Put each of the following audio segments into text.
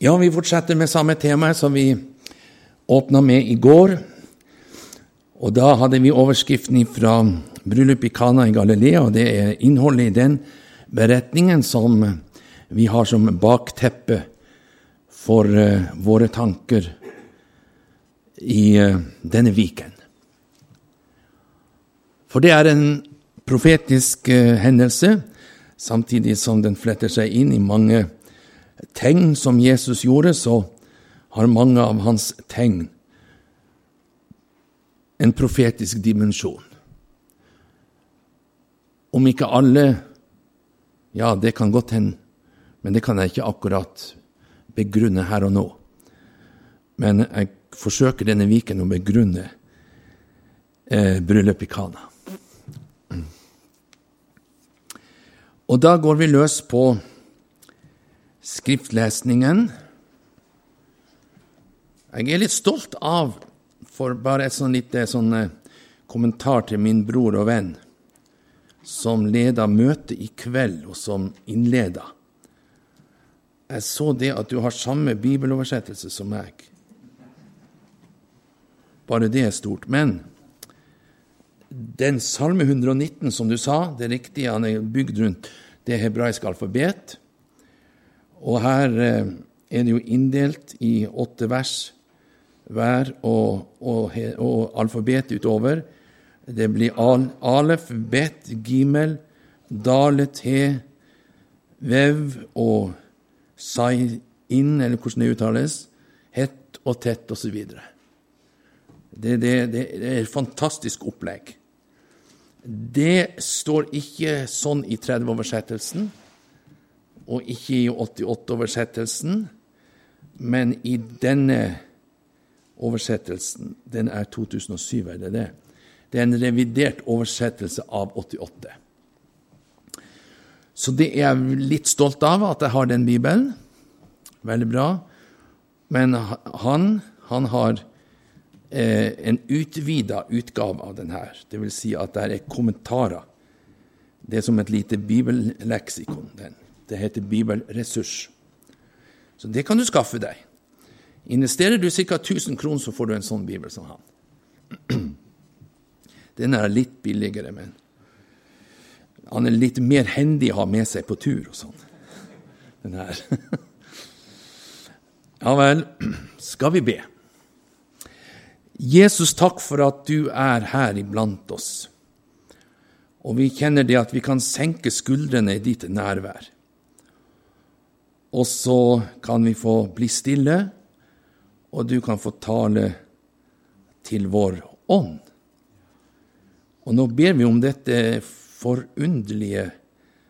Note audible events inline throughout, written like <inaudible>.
Ja, vi fortsetter med samme tema som vi åpna med i går. Og da hadde vi overskriften fra bryllupet i Kana i Galilea, og det er innholdet i den beretningen som vi har som bakteppe for uh, våre tanker i uh, denne viken. For det er en profetisk uh, hendelse, samtidig som den fletter seg inn i mange tegn som Jesus gjorde, så har mange av hans tegn en profetisk dimensjon. Om ikke alle Ja, det kan godt hende, men det kan jeg ikke akkurat begrunne her og nå. Men jeg forsøker denne viken å begrunne eh, bryllupet i Kana. Og da går vi løs på skriftlesningen. Jeg er litt stolt av, for bare et sånn lite sånn, eh, kommentar til min bror og venn, som leda møtet i kveld, og som innleda. Jeg så det at du har samme bibeloversettelse som meg. Bare det er stort. Men den salme 119 som du sa, det er riktig, han er bygd rundt det hebraiske alfabet. Og her eh, er det jo inndelt i åtte vers hver, og, og, og alfabetet utover. Det blir al, alef, bet, gimel, dale, te, vev og sai inn, eller hvordan det uttales, hett og tett osv. Det, det, det er et fantastisk opplegg. Det står ikke sånn i 30-oversettelsen og ikke i 88-oversettelsen, men i denne oversettelsen, den er 2007, er det det? Det er en revidert oversettelse av 88. Så det er jeg litt stolt av, at jeg har den bibelen. Veldig bra. Men han, han har eh, en utvida utgave av den her. Det vil si at det er kommentarer. Det er som et lite bibelleksikon. den. Det heter Bibelressurs. Så det kan du skaffe deg. Investerer du ca. 1000 kroner, så får du en sånn bibel som han. <clears throat> Den er litt billigere, men han er litt mer hendig å ha med seg på tur og sånn. <laughs> Den her. <clears throat> Ja vel, <clears throat> skal vi be. Jesus, takk for at du er her iblant oss. Og vi kjenner det at vi kan senke skuldrene i ditt nærvær. Og så kan vi få bli stille, og du kan få tale til vår ånd. Og nå ber vi om dette forunderlige,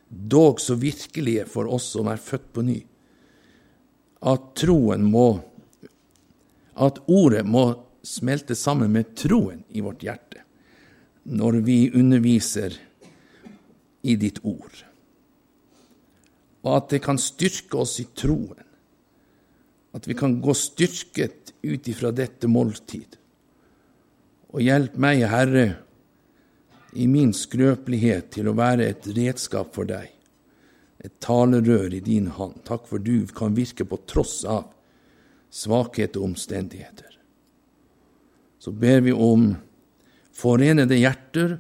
dog så virkelige for oss som er født på ny, at troen må At ordet må smelte sammen med troen i vårt hjerte når vi underviser i ditt ord og at det kan styrke oss i troen. At vi kan gå styrket ut ifra dette måltid. Og hjelp meg, Herre, i min skrøpelighet til å være et redskap for deg, et talerør i din hånd. Takk for du kan virke på tross av svakhet og omstendigheter. Så ber vi om forenede hjerter,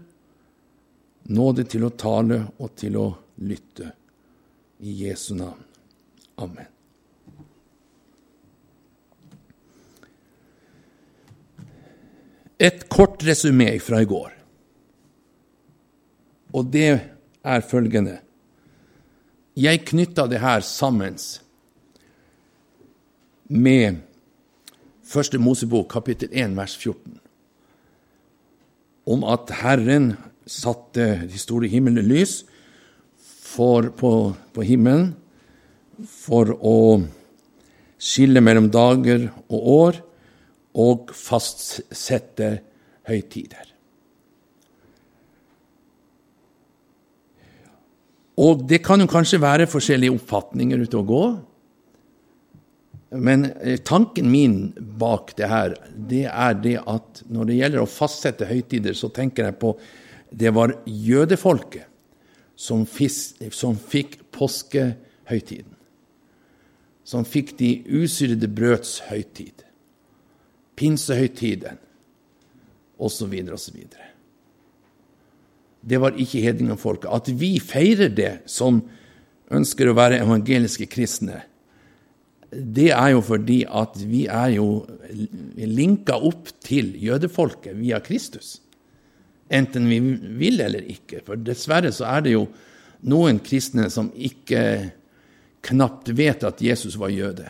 nåde til å tale og til å lytte. I Jesu navn. Amen. Et kort resumé fra i går. Og det er følgende. Jeg knytta det her sammen med Første Mosebok, kapittel 1, vers 14, om at Herren satte de store himmelene for, på, på himmelen for å skille mellom dager og år og fastsette høytider. Og det kan jo kanskje være forskjellige oppfatninger ute og gå. Men eh, tanken min bak det her, det er det at når det gjelder å fastsette høytider, så tenker jeg på det var jødefolket som, fikk påskehøytiden. som fikk de usyrede brøds høytid, pinsehøytiden osv. osv. Det var ikke hedningfolket. At vi feirer det som ønsker å være evangeliske kristne, det er jo fordi at vi er jo linka opp til jødefolket via Kristus. Enten vi vil eller ikke. For dessverre så er det jo noen kristne som ikke knapt vet at Jesus var jøde.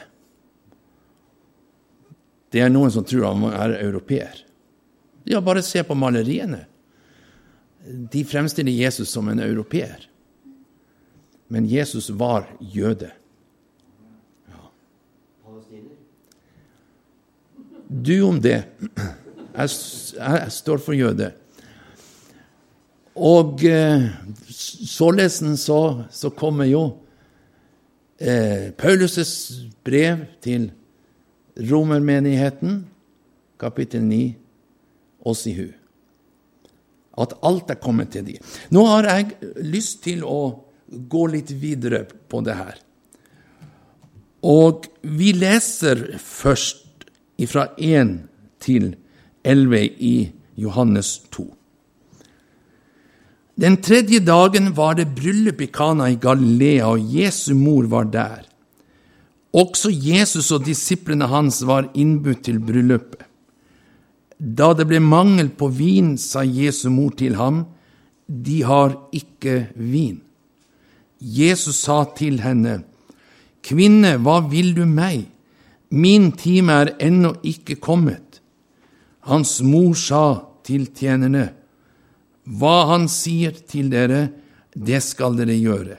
Det er noen som tror han er europeer. Ja, bare se på maleriene. De fremstiller Jesus som en europeer. Men Jesus var jøde. Du om det. Jeg, jeg, står for jøde. Og eh, således så, så kommer jo eh, Paulus' brev til romermenigheten, kapittel 9, oss i hu. At alt er kommet til de. Nå har jeg lyst til å gå litt videre på det her. Og vi leser først fra 1 til 11 i Johannes 2. Den tredje dagen var det bryllup i Kana i Galilea, og Jesu mor var der. Også Jesus og disiplene hans var innbudt til bryllupet. Da det ble mangel på vin, sa Jesu mor til ham, De har ikke vin. Jesus sa til henne, Kvinne, hva vil du meg? Min time er ennå ikke kommet. Hans mor sa til tjenerne, hva han sier til dere, det skal dere gjøre.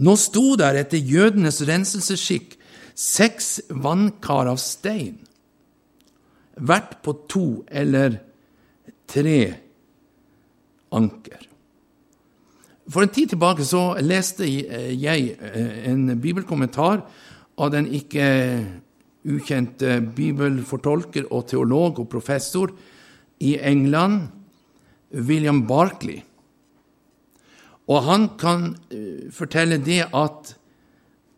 Nå sto der etter jødenes renselsesskikk seks vannkar av stein, hvert på to eller tre anker. For en tid tilbake så leste jeg eh, en bibelkommentar av den ikke ukjente bibelfortolker og teolog og professor i England, William Barkley. Og han kan uh, fortelle det at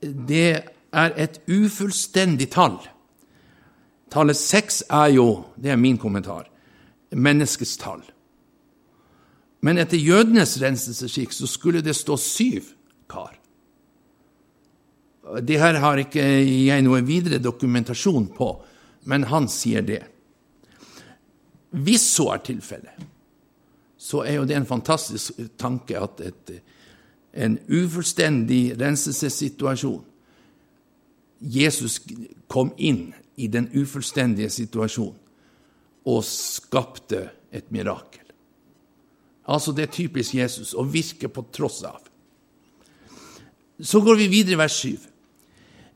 det er et ufullstendig tall. Tallet seks er jo, det er min kommentar, menneskets tall. Men etter jødenes renselsesskikk så skulle det stå syv kar. Det her har ikke jeg noe videre dokumentasjon på, men han sier det. Hvis så er tilfellet, så er jo det en fantastisk tanke at et, en ufullstendig renselsessituasjon Jesus kom inn i den ufullstendige situasjonen og skapte et mirakel. Altså, det er typisk Jesus å virke på tross av. Så går vi videre i vers 7.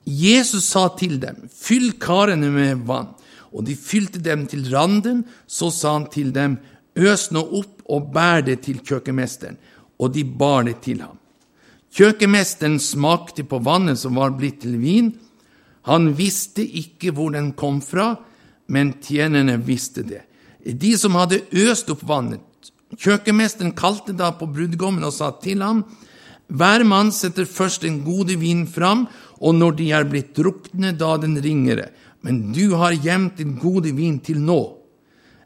Jesus sa til dem, fyll karene med vann. Og de fylte dem til randen. Så sa han til dem, Øs nå opp og bær det til kjøkkenmesteren, og de bar det til ham. Kjøkkenmesteren smakte på vannet som var blitt til vin. Han visste ikke hvor den kom fra, men tjenerne visste det. De som hadde øst opp vannet. Kjøkkenmesteren kalte da på brudgommen og sa til ham, hver mann setter først den gode vin fram, og når de er blitt drukne, da den ringere. Men du har gjemt den gode vin til nå.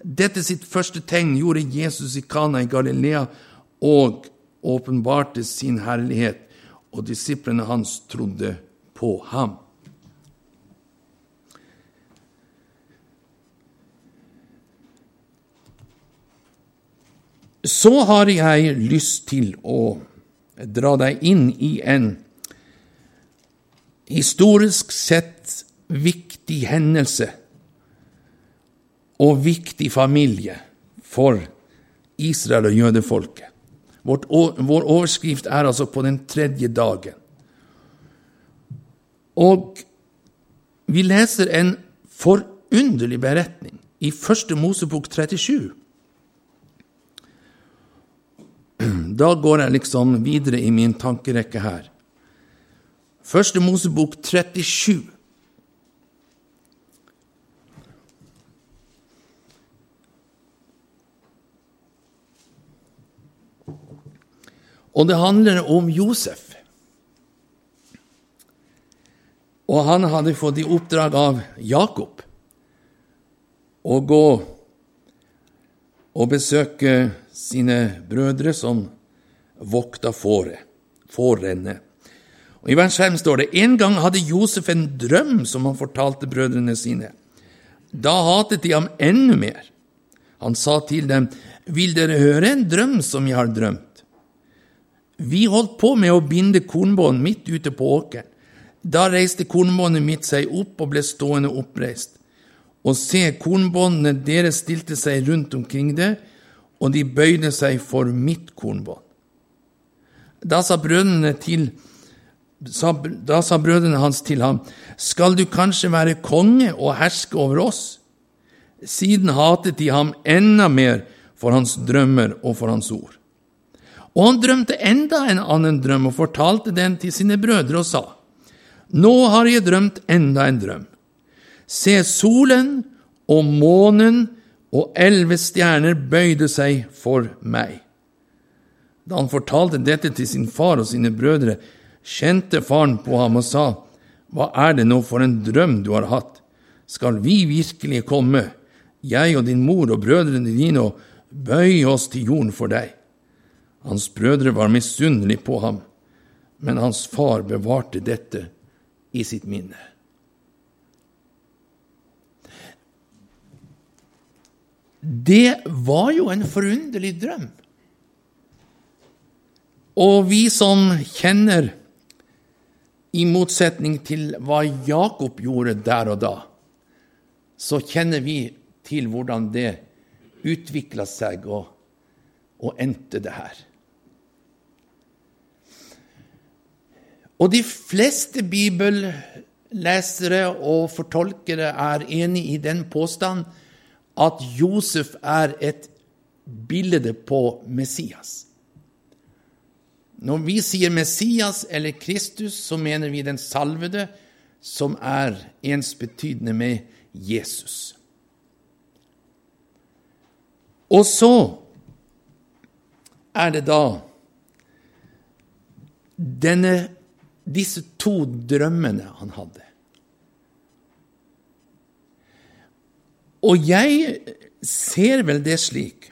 Dette sitt første tegn gjorde Jesus i Kana i Galilea og åpenbarte sin herlighet, og disiplene hans trodde på ham. Så har jeg lyst til å dra deg inn i en historisk sett viktig hendelse og viktig familie for Israel og jødefolket. Vårt, vår overskrift er altså 'på den tredje dagen'. Og vi leser en forunderlig beretning i Første Mosebok 37. Da går jeg liksom videre i min tankerekke her. Første Mosebok 37. Og det handler om Josef. Og han hadde fått i oppdrag av Jakob å gå og besøke sine brødre som vokta fåret. Og I vers 5 står det en gang hadde Josef en drøm som han fortalte brødrene sine. Da hatet de ham enda mer. Han sa til dem, Vil dere høre en drøm som jeg har drømt? Vi holdt på med å binde kornbånd midt ute på åkeren. Da reiste kornbåndet mitt seg opp og ble stående oppreist. Og se, kornbåndene deres stilte seg rundt omkring det, og de bøyde seg for mitt kornbånd. Da sa brødrene til da sa brødrene hans til ham, Skal du kanskje være konge og herske over oss? Siden hatet de ham enda mer for hans drømmer og for hans ord. Og han drømte enda en annen drøm og fortalte den til sine brødre og sa, Nå har jeg drømt enda en drøm. Se, solen og månen og elleve stjerner bøyde seg for meg. Da han fortalte dette til sin far og sine brødre, kjente faren på ham og sa, Hva er det nå for en drøm du har hatt? Skal vi virkelig komme, jeg og din mor og brødrene dine, og bøye oss til jorden for deg? Hans brødre var misunnelige på ham, men hans far bevarte dette i sitt minne. Det var jo en forunderlig drøm. Og vi som kjenner, i motsetning til hva Jakob gjorde der og da, så kjenner vi til hvordan det utvikla seg og, og endte det her. Og de fleste bibellesere og fortolkere er enig i den påstand at Josef er et bilde på Messias. Når vi sier Messias eller Kristus, så mener vi den salvede, som er ensbetydende med Jesus. Og så er det da denne disse to drømmene han hadde. Og jeg ser vel det slik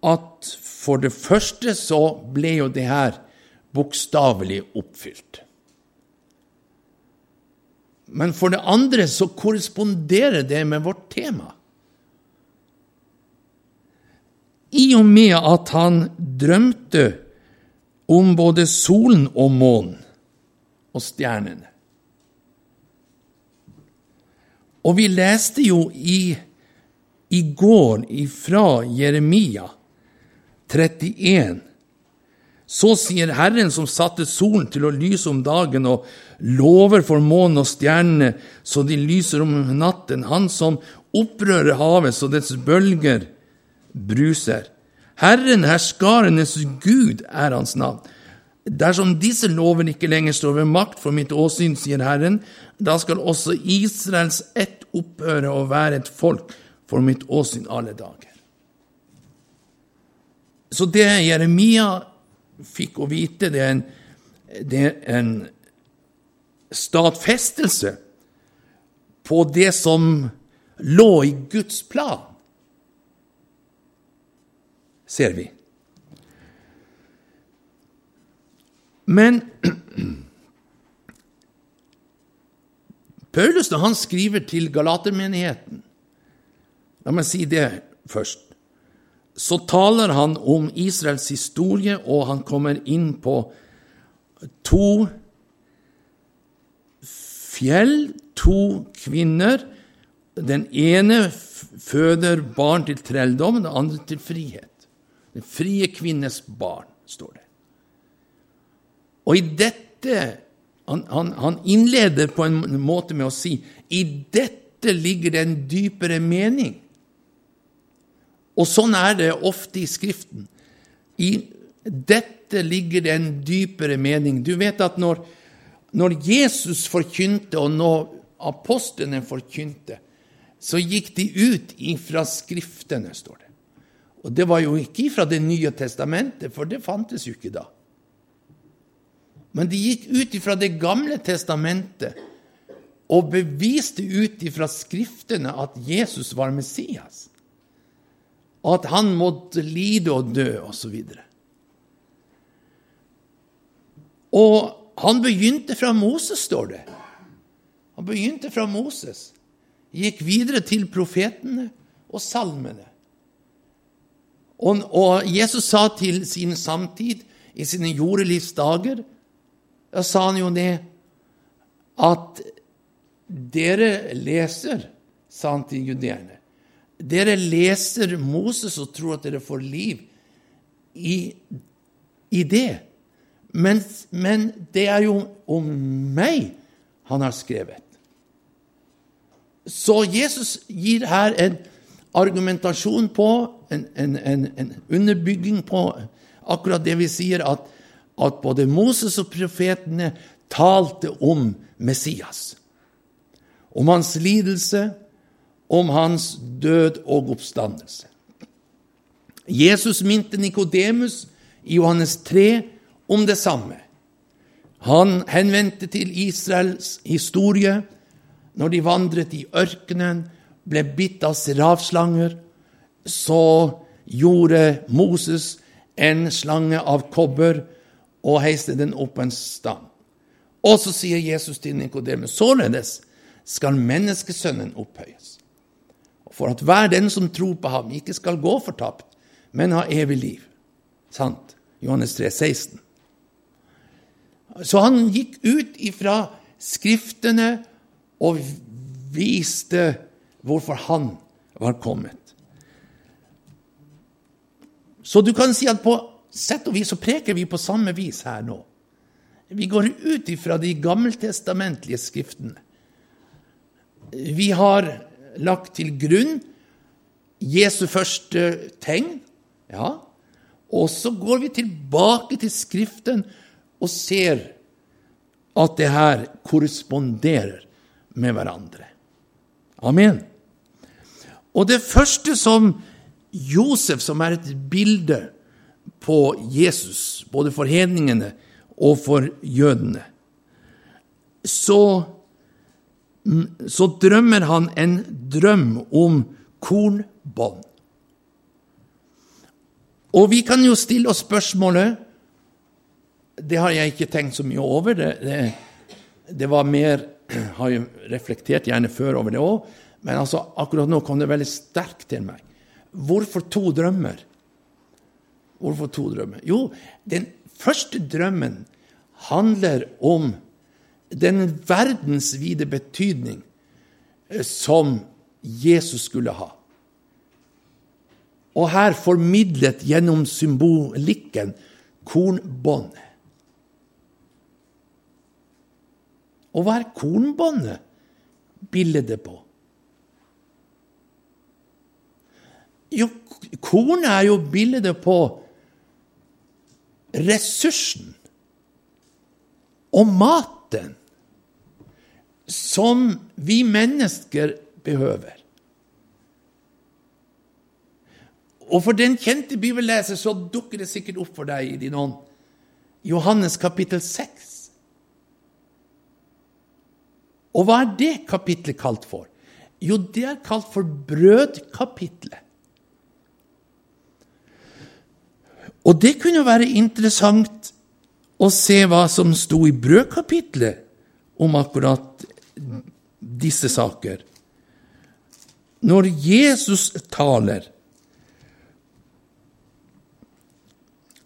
at for det første så ble jo det her bokstavelig oppfylt. Men for det andre så korresponderer det med vårt tema. I og med at han drømte om både solen og månen og stjernene. Og vi leste jo i, i går fra Jeremia 31. Så sier Herren som satte solen til å lyse om dagen og lover for månen og stjernene så de lyser om natten, han som opprører havet så dets bølger bruser. Herren, herskarenes Gud, er hans navn. Dersom disse lover ikke lenger står ved makt for mitt åsyn, sier Herren, da skal også Israels ett opphøre å være et folk for mitt åsyn alle dager. Så det Jeremia fikk å vite, det er en, det er en stadfestelse på det som lå i Guds plan ser vi. Men <clears throat> Paulus, når han skriver til Galatermenigheten La meg si det først. Så taler han om Israels historie, og han kommer inn på to fjell, to kvinner. Den ene føder barn til trelldom, den andre til frihet. Den frie kvinnes barn, står det. Og i dette han, han, han, innleder på en måte med å si i dette ligger det en dypere mening. Og sånn er det ofte i Skriften. I dette ligger det en dypere mening. Du vet at når, når Jesus forkynte, og når apostlene forkynte, så gikk de ut ifra Skriftene, står det. Og det var jo ikke fra Det nye testamentet, for det fantes jo ikke da. Men de gikk ut ifra Det gamle testamentet og beviste ut ifra Skriftene at Jesus var Messias. At han måtte lide og dø, osv. Og, og han begynte fra Moses, står det. Han begynte fra Moses, gikk videre til profetene og salmene. Og, og Jesus sa til sin samtid i sine jordelivsdager Da sa han jo det at dere leser, sa han til judeerne. Dere leser Moses og tror at dere får liv i, i det. Men, men, det er jo om meg han har skrevet. Så Jesus gir her en argumentasjon på, en, en, en, en underbygging på akkurat det vi sier, at, at både Moses og profetene talte om Messias. Om hans lidelse, om hans død og oppstandelse. Jesus minte Nikodemus i Johannes 3 om det samme. Han henvendte til Israels historie når de vandret i ørkenen, ble bitt av seravslanger. Så gjorde Moses en slange av kobber og heiste den opp en stang. Og så sier Jesus til Nikodemus, således skal menneskesønnen opphøyes. For at hver den som tror på ham, ikke skal gå fortapt, men ha evig liv. Sant? Johannes 3, 16. Så han gikk ut ifra Skriftene og viste hvorfor han var kommet. Så du kan si at på sett og vis så preker vi på samme vis her nå. Vi går ut ifra de gammeltestamentlige skriftene. Vi har lagt til grunn Jesu første tegn, ja, og så går vi tilbake til Skriften og ser at det her korresponderer med hverandre. Amen. Og det første som Josef, som er et bilde på Jesus, både for hedningene og for jødene, så, så drømmer han en drøm om kornbånd. Og vi kan jo stille oss spørsmålet Det har jeg ikke tenkt så mye over. Det, det, det var mer <clears throat> har jo reflektert gjerne før over det òg, men altså, akkurat nå kom det veldig sterkt til meg. Hvorfor to drømmer? Hvorfor to drømmer? Jo, den første drømmen handler om den verdensvide betydning eh, som Jesus skulle ha. Og her formidlet gjennom symbolikken kornbåndet. Og hva er kornbåndet bildet på? Jo, kornet er jo bildet på ressursen og maten som vi mennesker behøver. Og for den kjente bibelleser så dukker det sikkert opp for deg i din ånd. Johannes kapittel 6. Og hva er det kapitlet kalt for? Jo, det er kalt for brødkapitlet. Og det kunne være interessant å se hva som sto i brødkapitlet om akkurat disse saker. Når Jesus taler,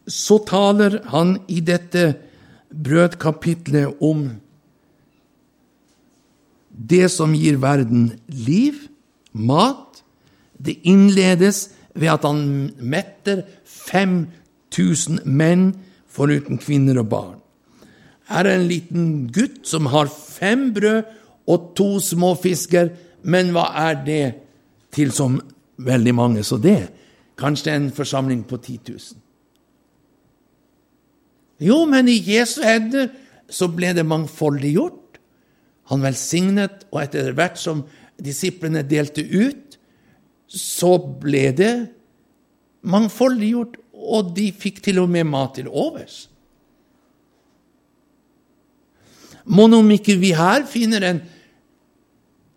så taler han i dette brødkapitlet om det som gir verden liv, mat. Det innledes ved at han metter 5000 menn foruten kvinner og barn. Her er en liten gutt som har fem brød og to små fisker, men hva er det til som veldig mange? Så det kanskje en forsamling på 10 000. Jo, men i Jesu hender så ble det mangfoldiggjort. Han velsignet, og etter hvert som disiplene delte ut, så ble det mangfoldiggjort, og de fikk til og med mat til overs. Mon om ikke vi her finner en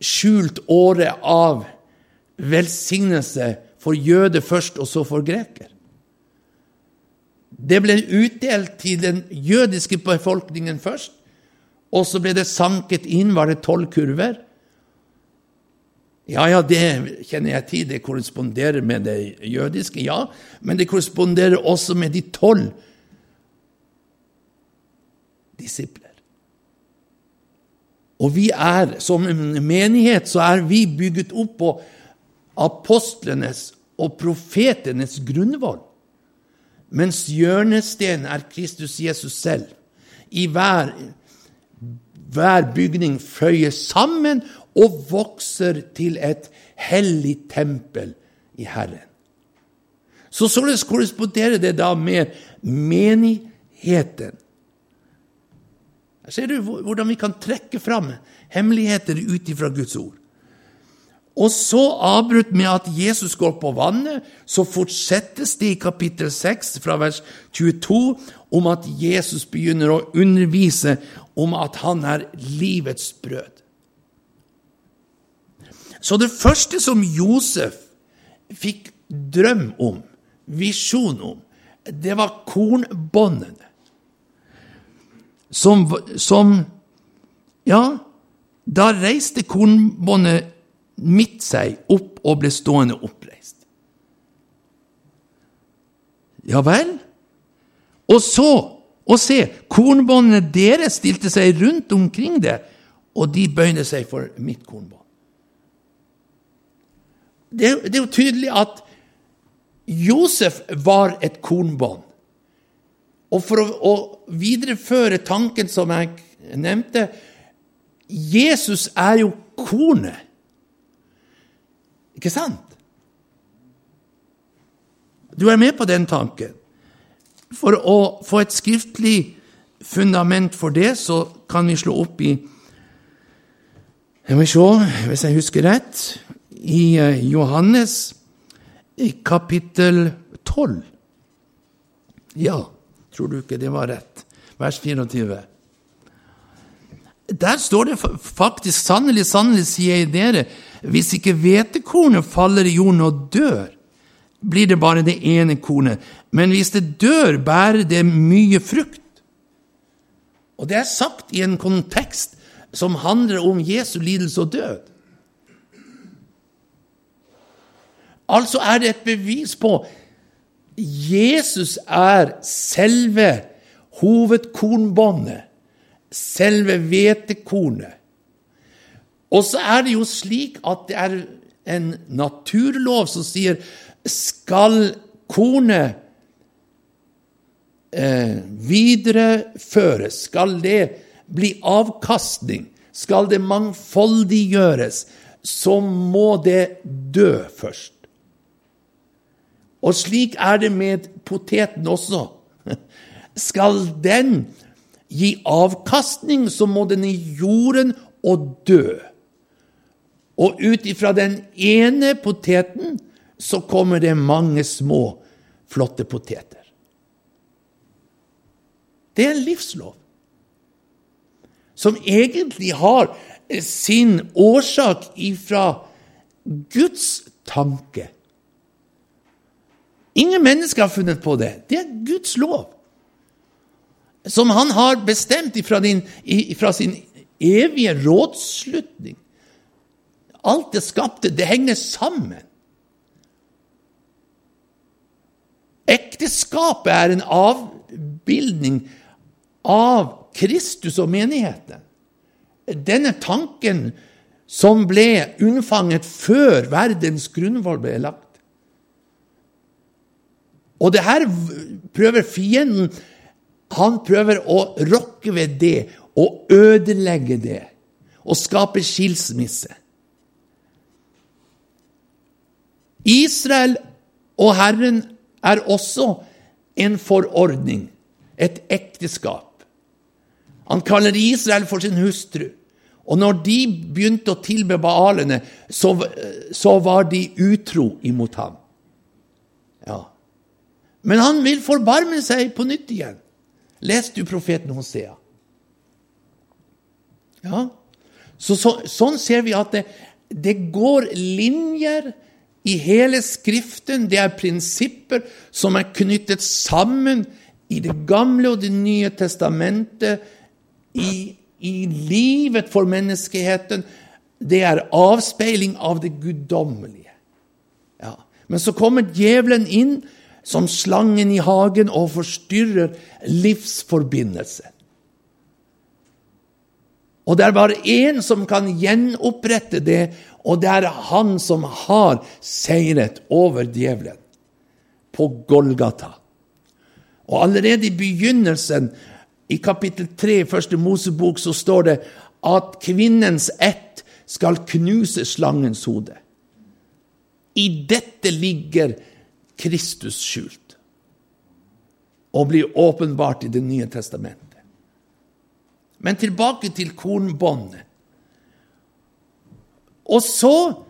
skjult åre av velsignelse for jøde først, og så for greker? Det ble utdelt til den jødiske befolkningen først, og så ble det sanket inn, var det tolv kurver. Ja, ja, det kjenner jeg til, det korresponderer med det jødiske, ja, men det korresponderer også med de tolv disipler. Og vi er, som en menighet, så er vi bygget opp på apostlenes og profetenes grunnvoll, mens hjørnesten er Kristus Jesus selv. I hver, hver bygning føyer sammen og vokser til et hellig tempel i Herren. Så således korresponderer det da med menigheten. Her ser du hvordan vi kan trekke fram hemmeligheter ut ifra Guds ord. Og så avbrutt med at Jesus går på vannet, så fortsettes det i kapittel 6 fra vers 22 om at Jesus begynner å undervise om at han er livets brød. Så det første som Josef fikk drøm om, visjon om, det var kornbåndene som, som Ja, da reiste kornbåndet midt seg opp og ble stående oppreist. Ja vel? Og så, og se, kornbåndene deres stilte seg rundt omkring det, og de bøyde seg for mitt kornbånd. Det, det er jo tydelig at Josef var et kornbånd. Og for å, å videreføre tanken som jeg nevnte Jesus er jo kornet. Ikke sant? Du er med på den tanken. For å få et skriftlig fundament for det, så kan vi slå opp i Jeg må se, hvis jeg husker rett I eh, Johannes i kapittel 12. Ja. Tror du ikke det var rett? Vers 24. Der står det faktisk sannelig, sannelig, sier jeg dere, hvis ikke hvetekornet faller i jorden og dør, blir det bare det ene kornet, men hvis det dør, bærer det mye frukt. Og det er sagt i en kontekst som handler om Jesu lidelse og død. Altså er det et bevis på Jesus er selve hovedkornbåndet, selve hvetekornet. Og så er det jo slik at det er en naturlov som sier skal kornet eh, videreføres, skal det bli avkastning, skal det mangfoldiggjøres, så må det dø først. Og slik er det med poteten også. Skal den gi avkastning, så må den i jorden og dø. Og ut ifra den ene poteten så kommer det mange små, flotte poteter. Det er en livslov som egentlig har sin årsak ifra Guds tanke. Ingen mennesker har funnet på det. Det er Guds lov. Som han har bestemt fra, din, ifra sin evige rådslutning. Alt det skapte, det henger sammen. Ekteskapet er en avbildning av Kristus og menigheten. Denne tanken som ble unnfanget før verdens grunnvoll ble lagt. Og det her prøver fienden Han prøver å rokke ved det og ødelegge det og skape skilsmisse. Israel og Herren er også en forordning, et ekteskap. Han kaller Israel for sin hustru. Og når de begynte å tilbe baalene, så, så var de utro imot ham. Ja. Men han vil forbarme seg på nytt igjen. Leste du profeten Hosea. Ja. Så, så, sånn ser vi at det, det går linjer i hele Skriften. Det er prinsipper som er knyttet sammen i Det gamle og Det nye testamentet, i, i livet for menneskeheten. Det er avspeiling av det guddommelige. Ja. Men så kommer djevelen inn som slangen i hagen og forstyrrer livsforbindelsen. Og det er bare én som kan gjenopprette det, og det er han som har seiret over djevelen på Golgata. Og allerede i begynnelsen, i kapittel 3 i første Mosebok, så står det at kvinnens ett skal knuse slangens hode. I dette ligger Kristus skjult og blir åpenbart i Det nye testamentet. Men tilbake til kornbåndet. Og så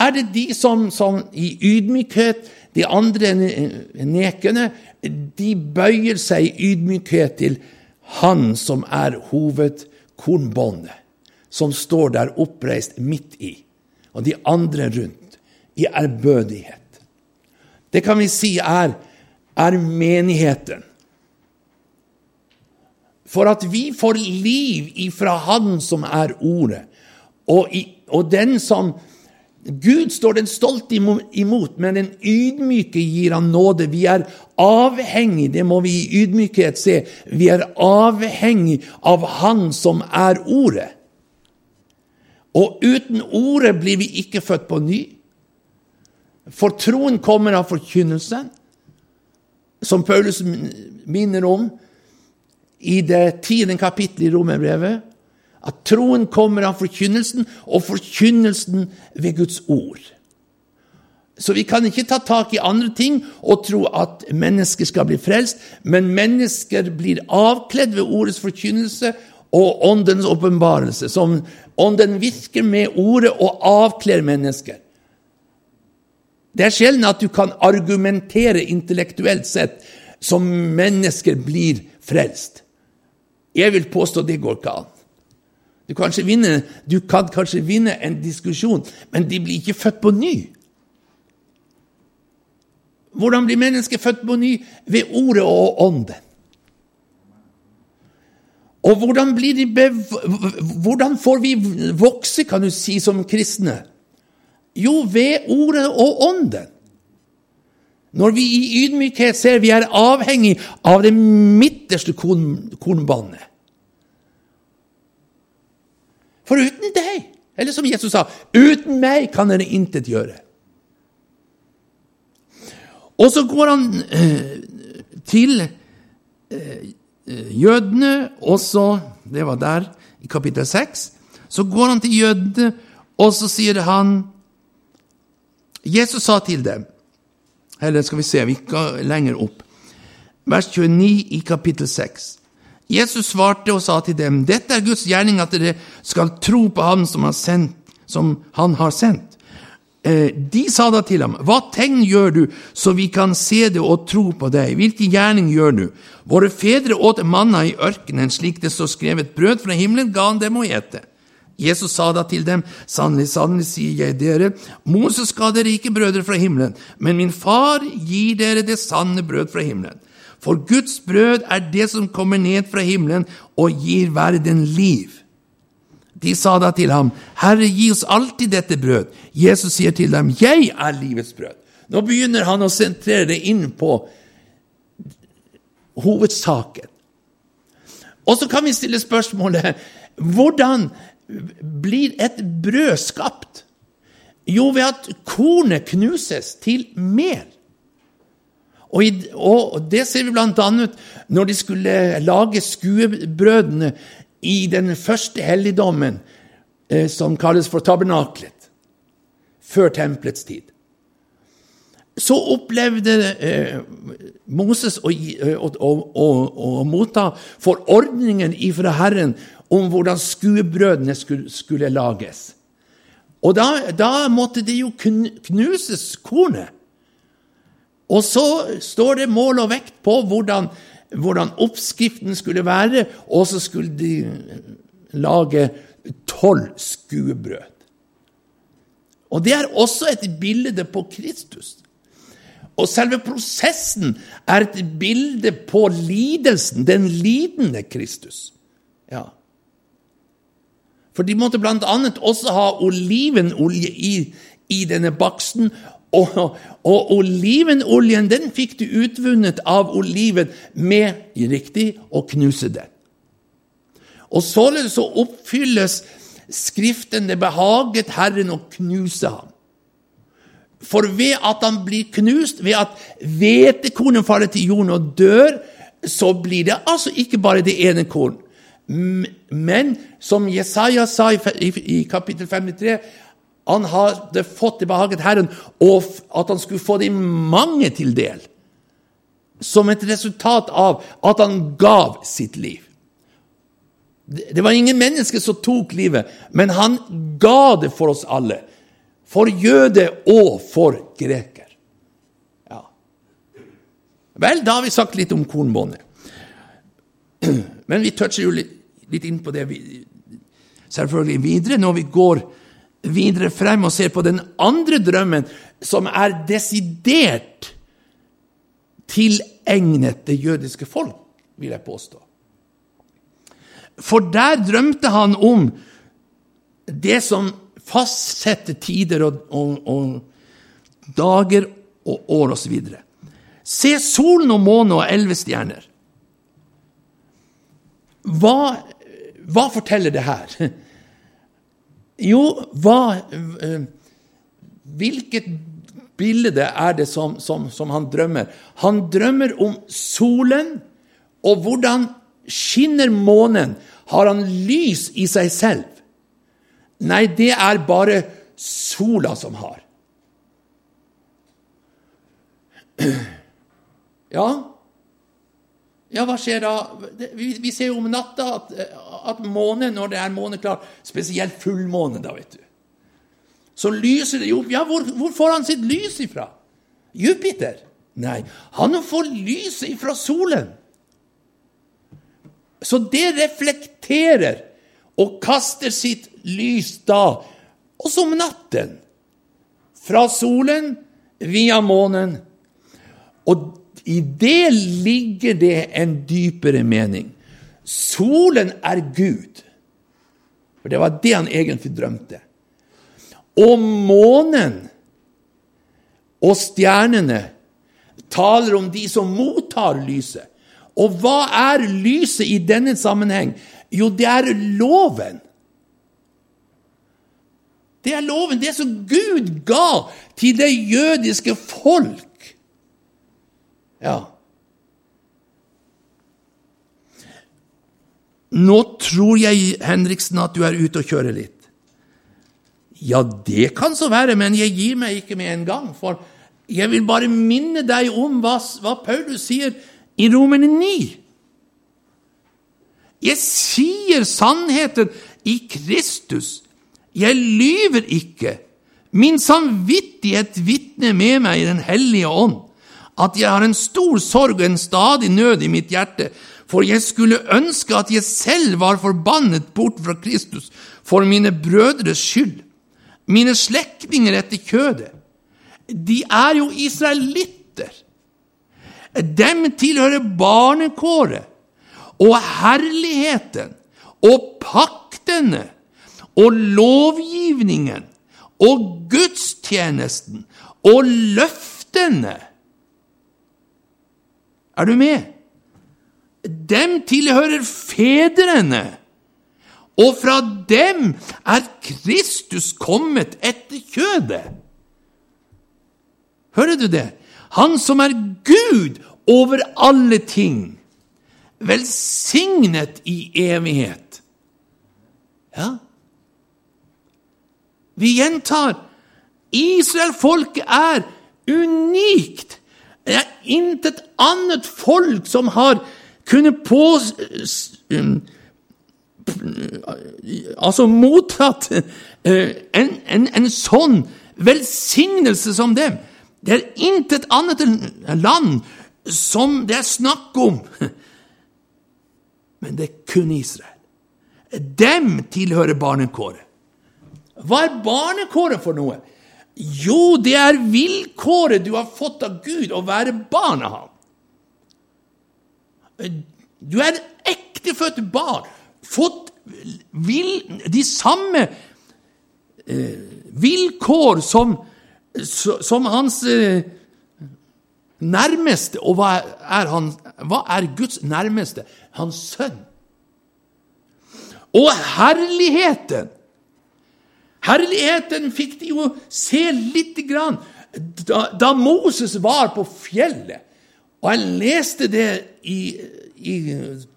er det de som, som i ydmykhet, de andre nekene, de bøyer seg i ydmykhet til han som er hovedkornbåndet, som står der oppreist midt i, og de andre rundt, i ærbødighet. Det kan vi si er, er menigheten. For at vi får liv ifra Han som er Ordet. Og, i, og den som Gud står den stolte imot, men den ydmyke gir han nåde. Vi er avhengig, det må vi i ydmykhet se, vi er avhengig av Han som er Ordet. Og uten Ordet blir vi ikke født på ny. For troen kommer av forkynnelsen, som Paulus minner om i det tiende kapittelet i Romerbrevet at troen kommer av forkynnelsen, og forkynnelsen ved Guds ord. Så vi kan ikke ta tak i andre ting og tro at mennesker skal bli frelst, men mennesker blir avkledd ved ordets forkynnelse og åndens åpenbarelse. Ånden virker med ordet og avkler mennesker. Det er sjelden at du kan argumentere intellektuelt sett som mennesker blir frelst. Jeg vil påstå det går ikke an. Du, vinne, du kan kanskje vinne en diskusjon, men de blir ikke født på ny. Hvordan blir mennesker født på ny? Ved ordet og ånden. Og hvordan, hvordan, får vi vokse, kan du si, som kristne? Jo, ved ordet og ånden. Når vi i ydmykhet ser vi er avhengig av det midterste kornbåndet. For uten deg, eller som Jesus sa, uten meg kan dere intet gjøre. Og så går han eh, til eh, jødene, også Det var der, i kapittel 6. Så går han til jødene, og så sier han Jesus sa til dem eller skal vi se, vi går lenger opp. Vers 29 i kapittel 6. Jesus svarte og sa til dem, dette er Guds gjerning, at dere skal tro på Han som, sendt, som Han har sendt. Eh, de sa da til ham, hva tegn gjør du, så vi kan se det og tro på deg? Hvilken gjerning gjør du? Våre fedre åt manna i ørkenen, slik det står skrevet, brød fra himmelen ga han dem å ete. Jesus sa da til dem, sannelig, sannelig sier jeg dere, Moses ga dere ikke brødre fra himmelen, men min far gir dere det sanne brød fra himmelen. For Guds brød er det som kommer ned fra himmelen og gir verden liv. De sa da til ham, Herre, gi oss alltid dette brød. Jesus sier til dem, Jeg er livets brød. Nå begynner han å sentrere det inn på hovedsaken. Og så kan vi stille spørsmålet hvordan blir et brød skapt? Jo, ved at kornet knuses til mel. Og, i, og det ser vi bl.a. når de skulle lage skuebrødene i den første helligdommen, eh, som kalles for tabernaklet, før tempelets tid. Så opplevde eh, Moses å, å, å, å motta forordningen ifra Herren om hvordan skuebrødene skulle, skulle lages. Og da, da, måtte det jo knuses, kornet. Og så står det mål og vekt på hvordan, hvordan oppskriften skulle være, og så skulle de lage tolv skuebrød. Og det er også et bilde på Kristus. Og selve prosessen er et bilde på lidelsen, den lidende Kristus. Ja. For de måtte annet også ha olivenolje i, i denne baksten. Og, og olivenoljen den fikk du utvunnet av oliven med riktig å knuse den. Og således så oppfylles Skriften det behaget Herren å knuse ham. For ved at han blir knust, ved at hvetekornet faller til jorden og dør, så blir det altså ikke bare det ene korn. Men som Jesaja sa i kapittel 53, han hadde fått det behaget Herren, og at han skulle få de mange til del. Som et resultat av at han gav sitt liv. Det var ingen mennesker som tok livet, men han ga det for oss alle. For jøde og for greker. Ja. Vel, da har vi sagt litt om kornbåndet. <clears throat> Men vi toucher jo litt litt inn på det selvfølgelig videre, når vi går videre frem og ser på den andre drømmen, som er desidert tilegnet det jødiske folk, vil jeg påstå. For der drømte han om det som fastsetter tider og, og, og dager og år osv. Se solen og månen og elleve stjerner. Hva hva forteller det her? Jo, hva eh, Hvilket bilde er det som, som, som, han drømmer? Han drømmer om solen, og hvordan skinner månen? Har han lys i seg selv? Nei, det er bare sola som har. <clears throat> Ja, ja, hva skjer da? Vi, vi ser jo om natta at, at månen, når det er måneklar, spesielt fullmåne, da, vet du, så lyser det jo. Ja, hvor, hvor får han sitt lys ifra? Jupiter? Nei, han får lyset ifra solen. Så det reflekterer og kaster sitt lys da, også om natten, fra solen via månen. Og i det ligger det en dypere mening. Solen er Gud. For det var det han egentlig drømte. Og månen og stjernene taler om de som mottar lyset. Og hva er lyset i denne sammenheng? Jo, det er loven. Det er loven, det som Gud ga til det jødiske folk. Ja. Nå tror jeg, Henriksen, at du er ute og kjører litt. Ja, det kan så være, men jeg gir meg ikke med en gang. For jeg vil bare minne deg om hva, hva Paulus sier i Romerne 9. Jeg sier sannheten i Kristus. Jeg lyver ikke. Min samvittighet vitner med meg i Den hellige ånd at jeg har en stor sorg og en stadig nød i mitt hjerte, for jeg skulle ønske at jeg selv var forbannet bort fra Kristus for mine brødres skyld, mine slektninger etter kjødet. De er jo israelitter. Dem tilhører barnekåret og herligheten og paktene og lovgivningen og gudstjenesten og løftene er du med? Dem tilhører fedrene, og fra dem er Kristus kommet etter kjødet. Hører du det? Han som er Gud over alle ting, velsignet i evighet. Ja, vi gjentar Israelfolket er unikt det er intet annet folk som har kunnet på um, Altså mottatt uh, en, en, en sånn velsignelse som dem. Det er intet annet land som det er snakk om. Men det er kun Israel. dem tilhører barnekåret. Hva er barnekåret for noe? Jo, det er vilkåret du har fått av Gud, å være barn av ham. Du er et ektefødt barn, fått vil, de samme eh, vilkår som, som hans eh, nærmeste. Og hva er, han, hva er Guds nærmeste? Hans sønn. Og herligheten Herligheten fikk de jo se lite grann da, da, Moses var på fjellet. Og jeg leste det i, i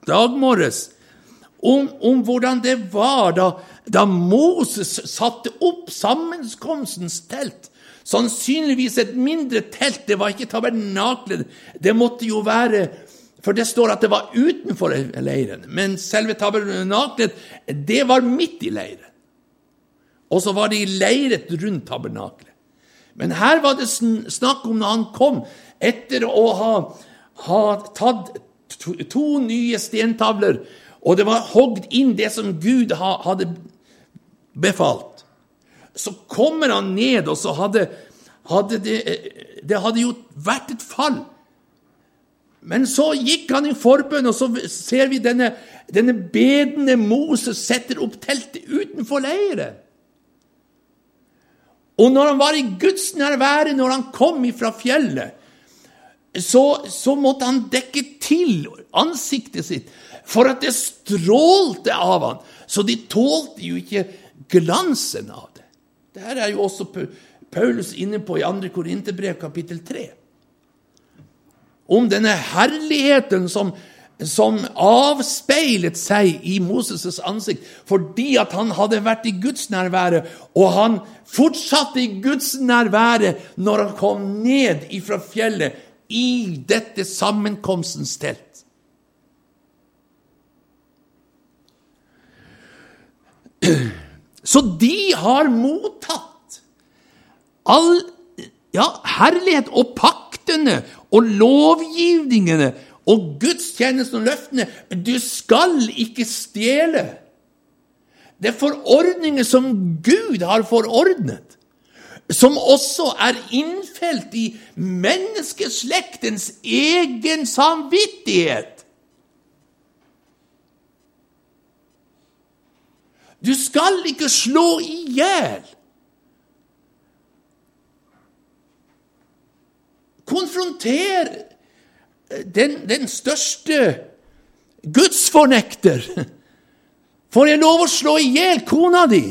dag morges om, om, hvordan det var da, da Moses satte opp sammenkomstens telt. Sannsynligvis et mindre telt. Det var ikke tabernaklet. Det måtte jo være For det står at det var utenfor leiren. Men selve tabernaklet, det var midt i leiren. Og så var de leiret rundt tabernaklet. Men her var det snakk om når han kom, etter å ha, ha tatt to, to, nye stentavler, og det var hogd inn det som Gud ha, hadde befalt. Så kommer han ned, og så hadde, hadde det, det hadde jo vært et fall. Men så gikk han i forbønn, og så ser vi denne, denne bedende Moses setter opp teltet utenfor leiren. Og når han var i Guds nærvære, når han kom ifra fjellet, så, så, måtte han dekke til ansiktet sitt for at det strålte av han. Så de tålte jo ikke glansen av det. Det her er jo også Paulus inne på i 2. Korinterbrev kapittel 3. Om denne herligheten som som avspeilet seg i Moses' ansikt fordi at han hadde vært i Guds nærvære, og han fortsatte i Guds nærvære når han kom ned ifra fjellet i dette sammenkomstens telt. Så de har mottatt all ja, herlighet og paktene og lovgivningene og gudstjenesten og løftene Du skal ikke stjele. Det er forordninger som Gud har forordnet, som også er innfelt i menneskeslektens egen samvittighet. Du skal ikke slå i hjel. Konfronter den, den største gudsfornekter Får jeg lov å slå i hjel kona di?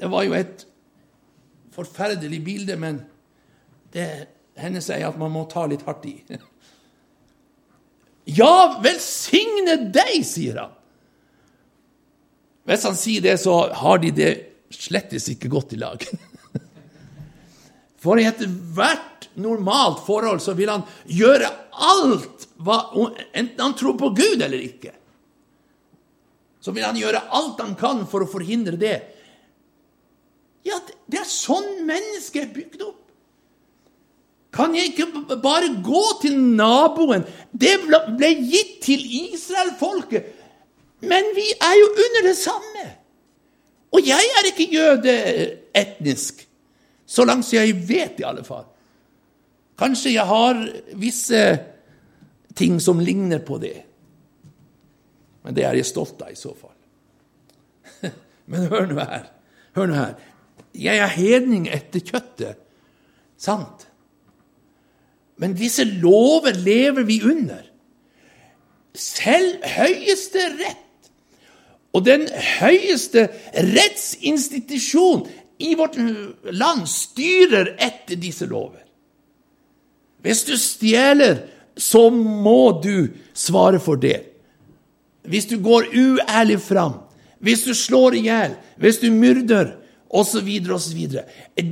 Det var jo et forferdelig bilde, men det hender seg at man må ta litt hardt i. Ja, velsigne deg, sier han. Hvis han sier det, så har de det slettes ikke godt i lag. For ethvert normalt forhold så vil han gjøre alt, hva, enten han tror på Gud eller ikke. Så vil han gjøre alt han kan for å forhindre det. Ja, det er sånn mennesket er bygd opp. Kan jeg ikke bare gå til naboen? Det ble gitt til Israel-folket. Men vi er jo under det samme. Og jeg er ikke jøde etnisk. Så langt som jeg vet, i alle fall. Kanskje jeg har visse ting som ligner på det. Men det er jeg stolt av i så fall. <laughs> Men hør nå her. Hør nå her. Jeg er hedning etter kjøttet. Sant? Men disse lover lever vi under. Selv høyeste rett og den høyeste rettsinstitusjon i vårt land styrer etter disse lover. Hvis du stjeler, så må du svare for det. Hvis du går uærlig fram, hvis du slår i hjel, hvis du myrder, osv., osv.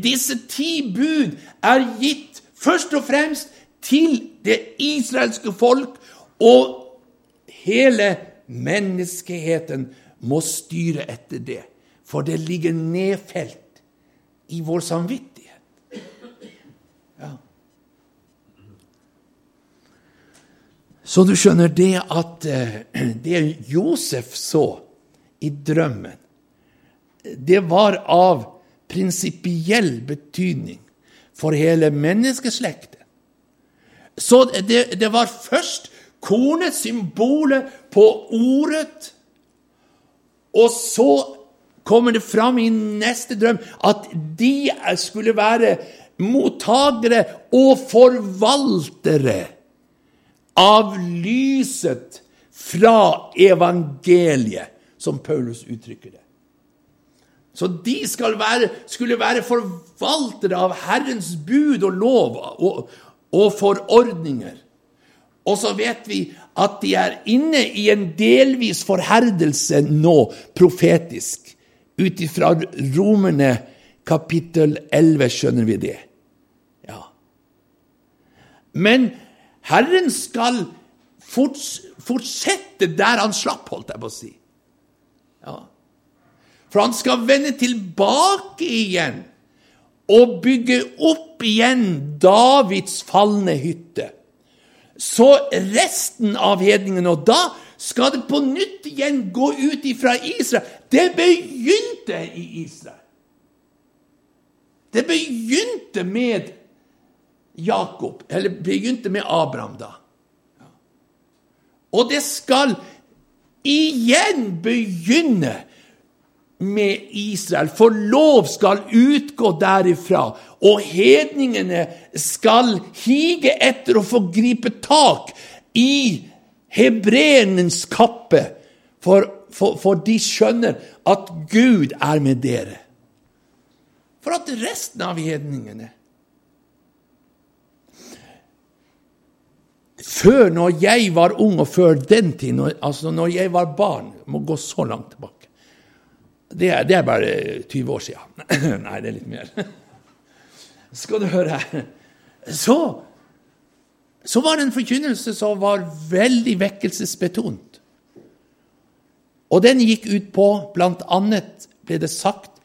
Disse ti bud er gitt først og fremst til det israelske folk, og hele menneskeheten må styre etter det, for det ligger nedfelt i vår samvittighet. Ja. Så du skjønner det at eh, det Josef så i drømmen, det var av prinsipiell betydning for hele menneskeslekten. Så det, det var først kornet, symbolet på ordet, og så kommer det fram i neste drøm at de skulle være mottagere og forvaltere av lyset fra evangeliet, som Paulus uttrykker det. Så de være, skulle være forvaltere av Herrens bud og lov og, og forordninger. Og så vet vi at de er inne i en delvis forherdelse nå, profetisk. Ut ifra Romerne kapittel 11 skjønner vi det. Ja. Men Herren skal fortsette der han slapp, holdt jeg på å si. Ja. For han skal vende tilbake igjen og bygge opp igjen Davids falne hytte. Så resten av hedningene Og da skal det på nytt igjen gå ut ifra Israel. Det begynte i Israel. Det begynte med Jakob, eller begynte med Abraham, da. Og det skal igjen begynne med Israel, for lov skal utgå derifra, og hedningene skal hige etter å få gripe tak i hebreernes kappe, for, for, for, de skjønner at Gud er med dere. For at resten av hedningene Før, når jeg var ung, og før den tid, altså når jeg var barn Må gå så langt tilbake. Det er, det er, bare 20 år siden. <clears throat> Nei, det er litt mer. <laughs> Skal du høre Så, så var det en forkynnelse som var veldig vekkelsesbetont. Og den gikk ut på Blant annet ble det sagt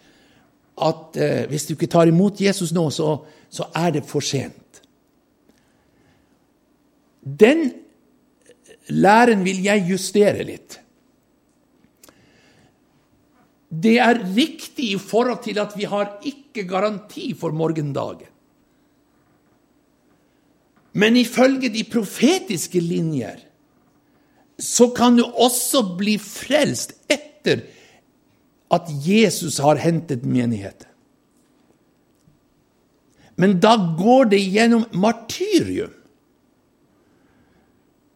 at eh, hvis du ikke tar imot Jesus nå, så, så er det for sent. Den læren vil jeg justere litt. Det er riktig i forhold til at vi har ikke garanti for morgendagen. Men ifølge de profetiske linjer så kan du også bli frelst etter at Jesus har hentet menigheten. Men da går det gjennom martyrium.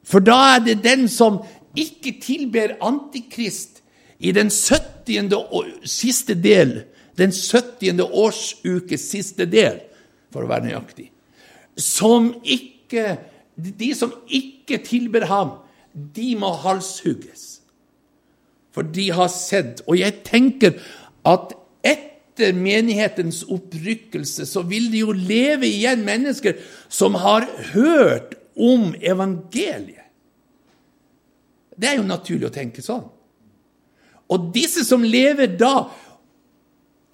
For da er det den som ikke tilber Antikrist i den 70. siste del, den 70. årsukes siste del, for å være nøyaktig, som ikke De som ikke tilber ham, de må halshugges. For de har sett Og jeg tenker at etter menighetens opprykkelse så vil det jo leve igjen mennesker som har hørt om evangeliet. Det er jo naturlig å tenke sånn. Og disse som lever da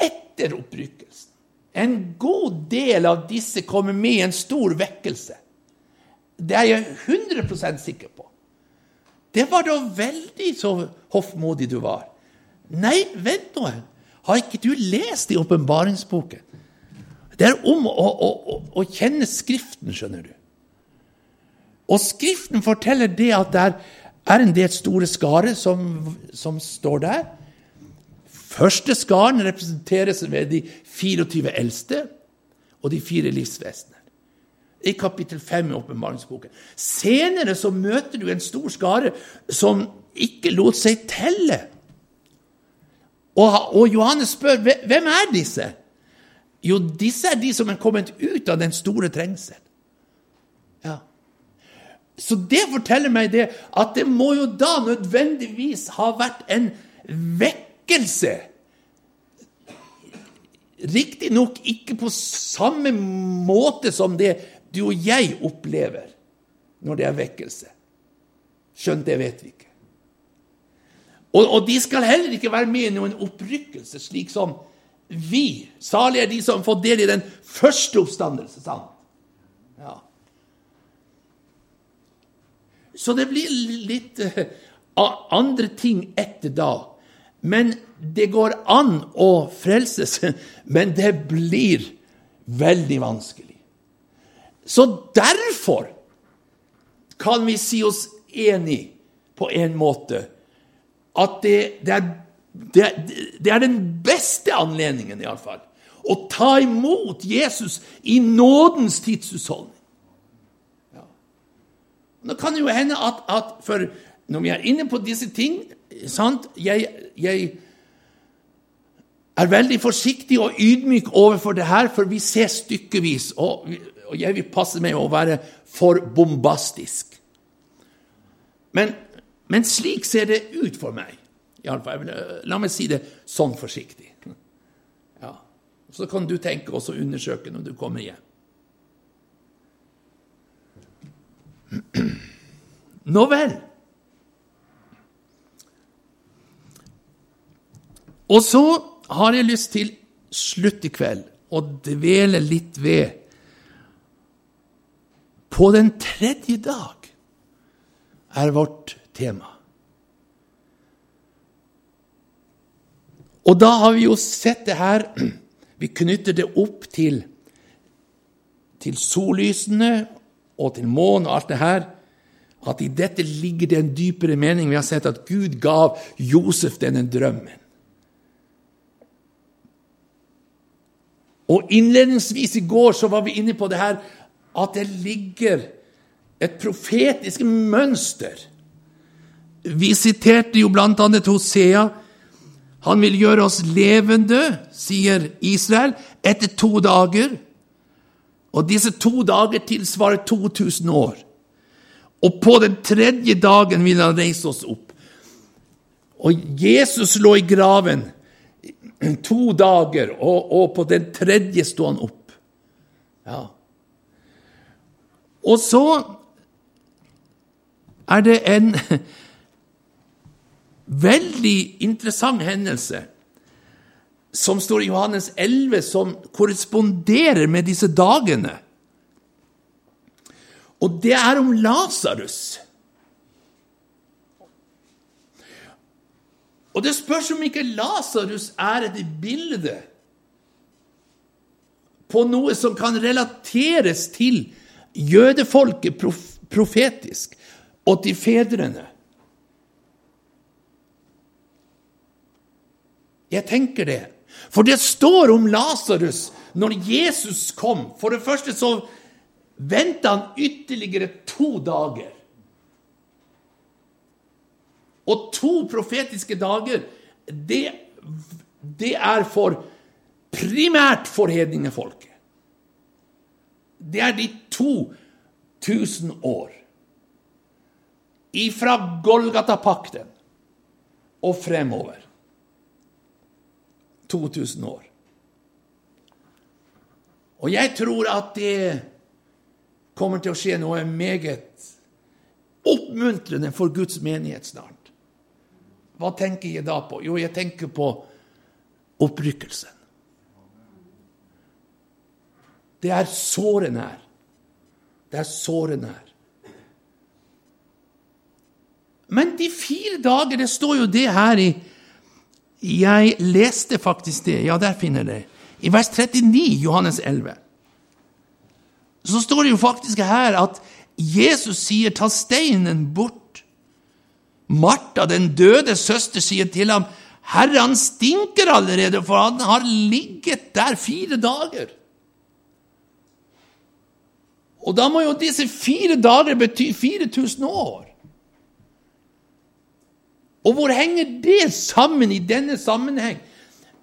etter opprykkelsen En god del av disse kommer med i en stor vekkelse. Det er jeg 100% sikker på. Det var da veldig så hoffmodig du var. Nei, vent nå. Har ikke du lest i åpenbaringsboken? Det er om å, å, å, å, kjenne Skriften, skjønner du. Og Skriften forteller det at det er er en del store skare som, som står der. Første skaren representeres ved de 24 eldste og de fire livsvesener. I kapittel 5 i åpenbaringsboken. Senere så møter du en stor skare som ikke lot seg telle. Og, og Johannes spør hvem er disse? Jo, disse er de som er kommet ut av den store trengsel. Ja. Så det forteller meg det at det må jo da nødvendigvis ha vært en vekkelse. Riktignok ikke på samme måte som det du og jeg opplever når det er vekkelse. Skjønt det vet vi ikke. Og, og, de skal heller ikke være med i noen opprykkelse, slik som vi. Salig er de som får del i den første oppstandelse. sant? Ja. Så det blir litt uh, andre ting etter da. Men det går an å frelses, <laughs> men det blir veldig vanskelig. Så derfor kan vi si oss enig på en måte at det, det, er, det, det er den beste anledningen, iallfall, å ta imot Jesus i nådens tidshusholdning. Nå kan det jo hende at, at for når vi er inne på disse ting sant, jeg, jeg er veldig forsiktig og ydmyk overfor det her, for vi ser stykkevis, og, og jeg vil passe meg å være for bombastisk. Men, men slik ser det ut for meg. I alle fall, la meg si det sånn forsiktig. Ja. Så kan du tenke og undersøke når du kommer hjem. Nå vel. Og så har jeg lyst til slutt i kveld å dvele litt ved På den tredje dag er vårt tema. Og da har vi jo sett det her Vi knytter det opp til, til sollysene og til månen og alt det her. At i dette ligger det en dypere mening. Vi har sett at Gud gav Josef denne drømmen. Og Innledningsvis i går så var vi inne på det her at det ligger et profetisk mønster. Vi siterte jo bl.a. Hosea. Han vil gjøre oss levende, sier Israel, etter to dager. Og disse to dager tilsvarer 2000 år. Og på den tredje dagen vil han reise oss opp. Og Jesus lå i graven to dager, og, og, på den tredje sto han opp. Ja. Og så er det en <laughs> veldig interessant hendelse som står i Johannes 11, som korresponderer med disse dagene. Og det er om Lasarus. Og det spørs om ikke Lasarus er et bilde på noe som kan relateres til jødefolket profetisk, og til fedrene. Jeg tenker det. For det står om Lasarus når Jesus kom. For det første så venta han ytterligere to dager. Og to profetiske dager, det, det er for primært for hedningefolket. Det er de to tusen år. Ifra Golgata-pakten og fremover. 2000 år. Og jeg tror at det kommer til å skje noe meget oppmuntrende for Guds menighet snart. Hva tenker jeg da på? Jo, jeg tenker på opprykkelsen. Det er såre nær. Det er såre nær. Men de fire dager, det står jo det her i Jeg leste faktisk det. Ja, der finner jeg det. I vers 39, Johannes 11, så står det jo faktisk her at Jesus sier 'ta steinen bort'. Martha, den døde søster, sier til ham, 'Herre, han stinker allerede, for han har ligget der fire dager.' Og da må jo disse fire dager bety 4000 år. Og hvor henger det sammen i denne sammenheng?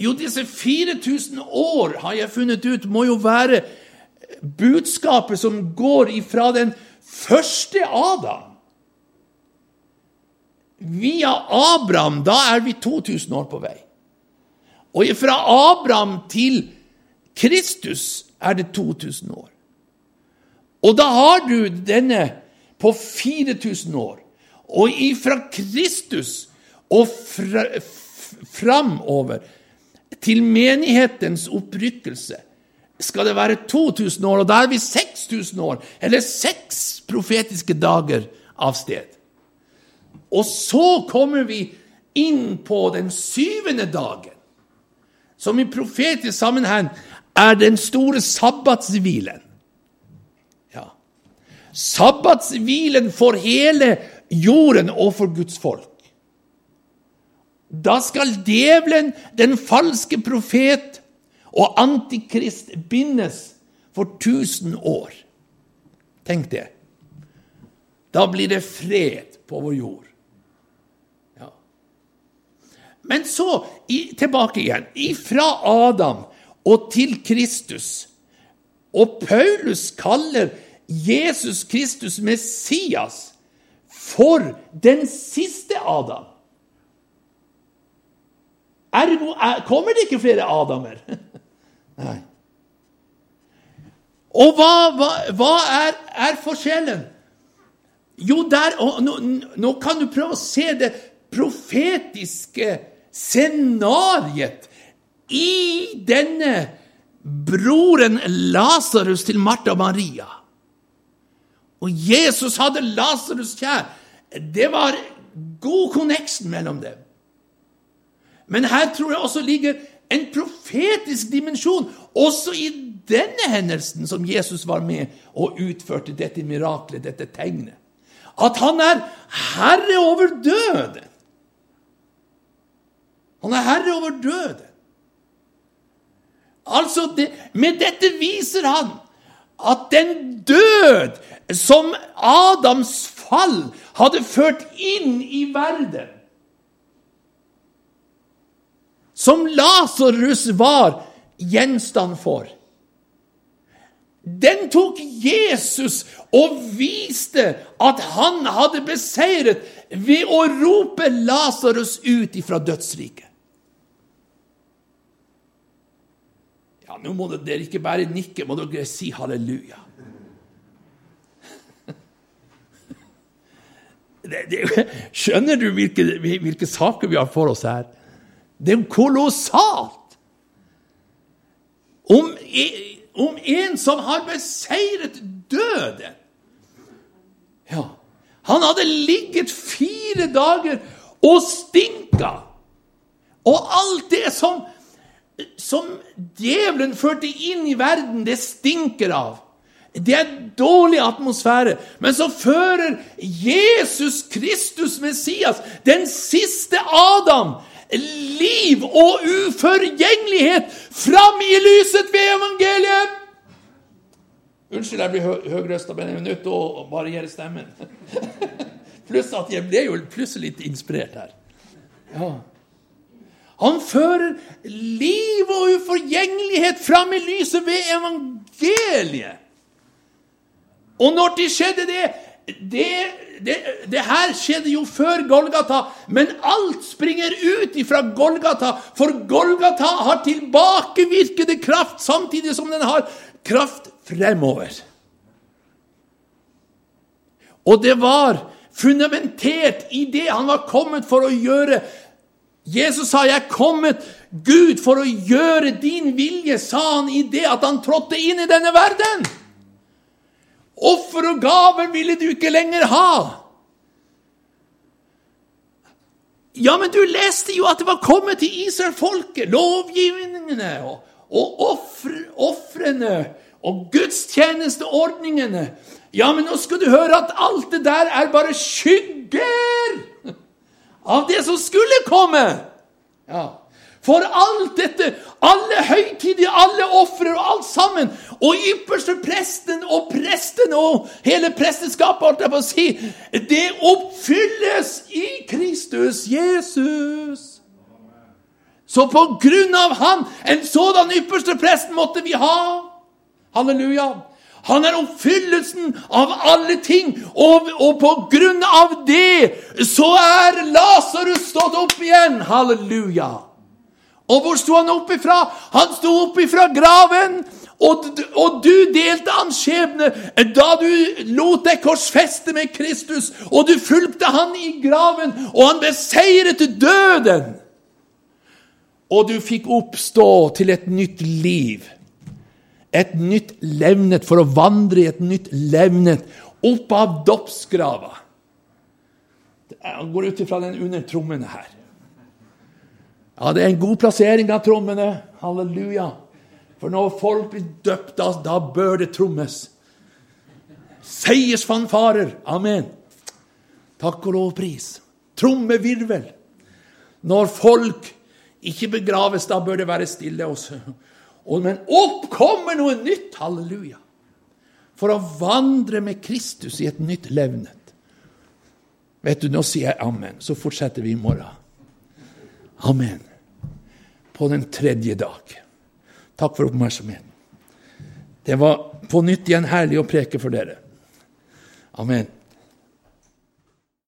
Jo, disse 4000 år, har jeg funnet ut, må jo være budskapet som går ifra den første Adam Via Abraham, da er vi 2000 år på vei. Og fra Abraham til Kristus er det 2000 år. Og da har du denne på 4000 år. Og ifra Kristus og fra, framover til menighetens opprykkelse skal det være 2000 år, og da er vi 6000 år, eller seks profetiske dager av sted. Og så kommer vi inn på den syvende dagen, som i profetisk sammenheng er den store sabbatshvilen. Ja. Sabbatshvilen for hele jorden og for Guds folk. Da skal djevelen, den falske profet og antikrist bindes for 1000 år. Tenk det. Da blir det fred på vår jord. Ja. Men så i, tilbake igjen. Ifra Adam og til Kristus. Og Paulus kaller Jesus Kristus Messias for den siste Adam. Ergo kommer det ikke flere Adamer. <laughs> Nei. Og hva, hva, hva er, er, forskjellen? Jo, der, nå, nå, kan du prøve å se det profetiske scenariet i denne broren Lasarus til Martha og Maria. Og Jesus hadde Lasarus kjær. Det var god connection mellom dem. Men her tror jeg også ligger en profetisk dimensjon, også i denne hendelsen som Jesus var med og utførte dette miraklet, dette tegnet. At han er herre over døden. Han er herre over døden. Altså, det, Med dette viser han at den død som Adams fall hadde ført inn i verden, som Lasarus var gjenstand for. Den tok Jesus og viste at han hadde beseiret ved å rope Lasarus ut ifra dødsriket. Ja, nå må dere ikke bare nikke, må dere si halleluja. <laughs> Det, det, skjønner du hvilke, hvilke saker vi har for oss her? Det er kolossalt! Om, om en som har beseiret døden. Ja, han hadde ligget fire dager og stinka. Og alt det som, som djevelen førte inn i verden, det stinker av. Det er dårlig atmosfære. Men så fører Jesus Kristus Messias, den siste Adam, liv og uforgjengelighet fram i lyset ved evangeliet. Unnskyld, jeg blir hø høyrøsta, men jeg er nødt til å variere stemmen. <laughs> Pluss at jeg ble jo plutselig litt inspirert her. Ja. Han fører liv og uforgjengelighet fram i lyset ved evangeliet. Og når det skjedde det, det det, det, her skjedde jo før Golgata, men alt springer ut ifra Golgata, for Golgata har tilbakevirkende kraft samtidig som den har kraft fremover. Og det var fundamentert i det han var kommet for å gjøre. Jesus sa, 'Jeg er kommet, Gud, for å gjøre din vilje', sa han i det at han trådte inn i denne verden. Offer og gaver ville du ikke lenger ha. Ja, men du leste jo at det var kommet til Israel-folket, lovgivningene og, og ofrene og gudstjenesteordningene. Ja, men nå skal du høre at alt det der er bare skygger av det som skulle komme. Ja. For alt dette, alle høytider, alle ofre og alt sammen, og ypperste presten og presten og hele presteskapet, holdt jeg på å si, det oppfylles i Kristus Jesus. Så på grunn av han, en sådan ypperste presten måtte vi ha. Halleluja. Han er oppfyllelsen av alle ting, og, og på grunn av det så er Lasarus stått opp igjen. Halleluja. Og hvor sto han opp ifra? Han sto opp ifra graven. Og, og, du delte hans skjebne da du lot deg korsfeste med Kristus, og du fulgte han i graven, og han beseiret døden. Og du fikk oppstå til et nytt liv. Et nytt levnet for å vandre i et nytt levnet opp av dåpsgrava. Jeg går ut ifra den under trommene her. Ja, det er en god plassering av trommene. Halleluja. For når folk blir døpt, da, da bør det trommes. Seiersfanfarer. Amen. Takk og lovpris. Trommevirvel. Når folk ikke begraves, da bør det være stille også. Men opp kommer noe nytt. Halleluja. For å vandre med Kristus i et nytt levnet. Vet du, Nå sier jeg amen, så fortsetter vi i morgen. Amen. På den tredje dag. Takk for oppmerksomheten. Det var på nytt igjen herlig å preke for dere. Amen.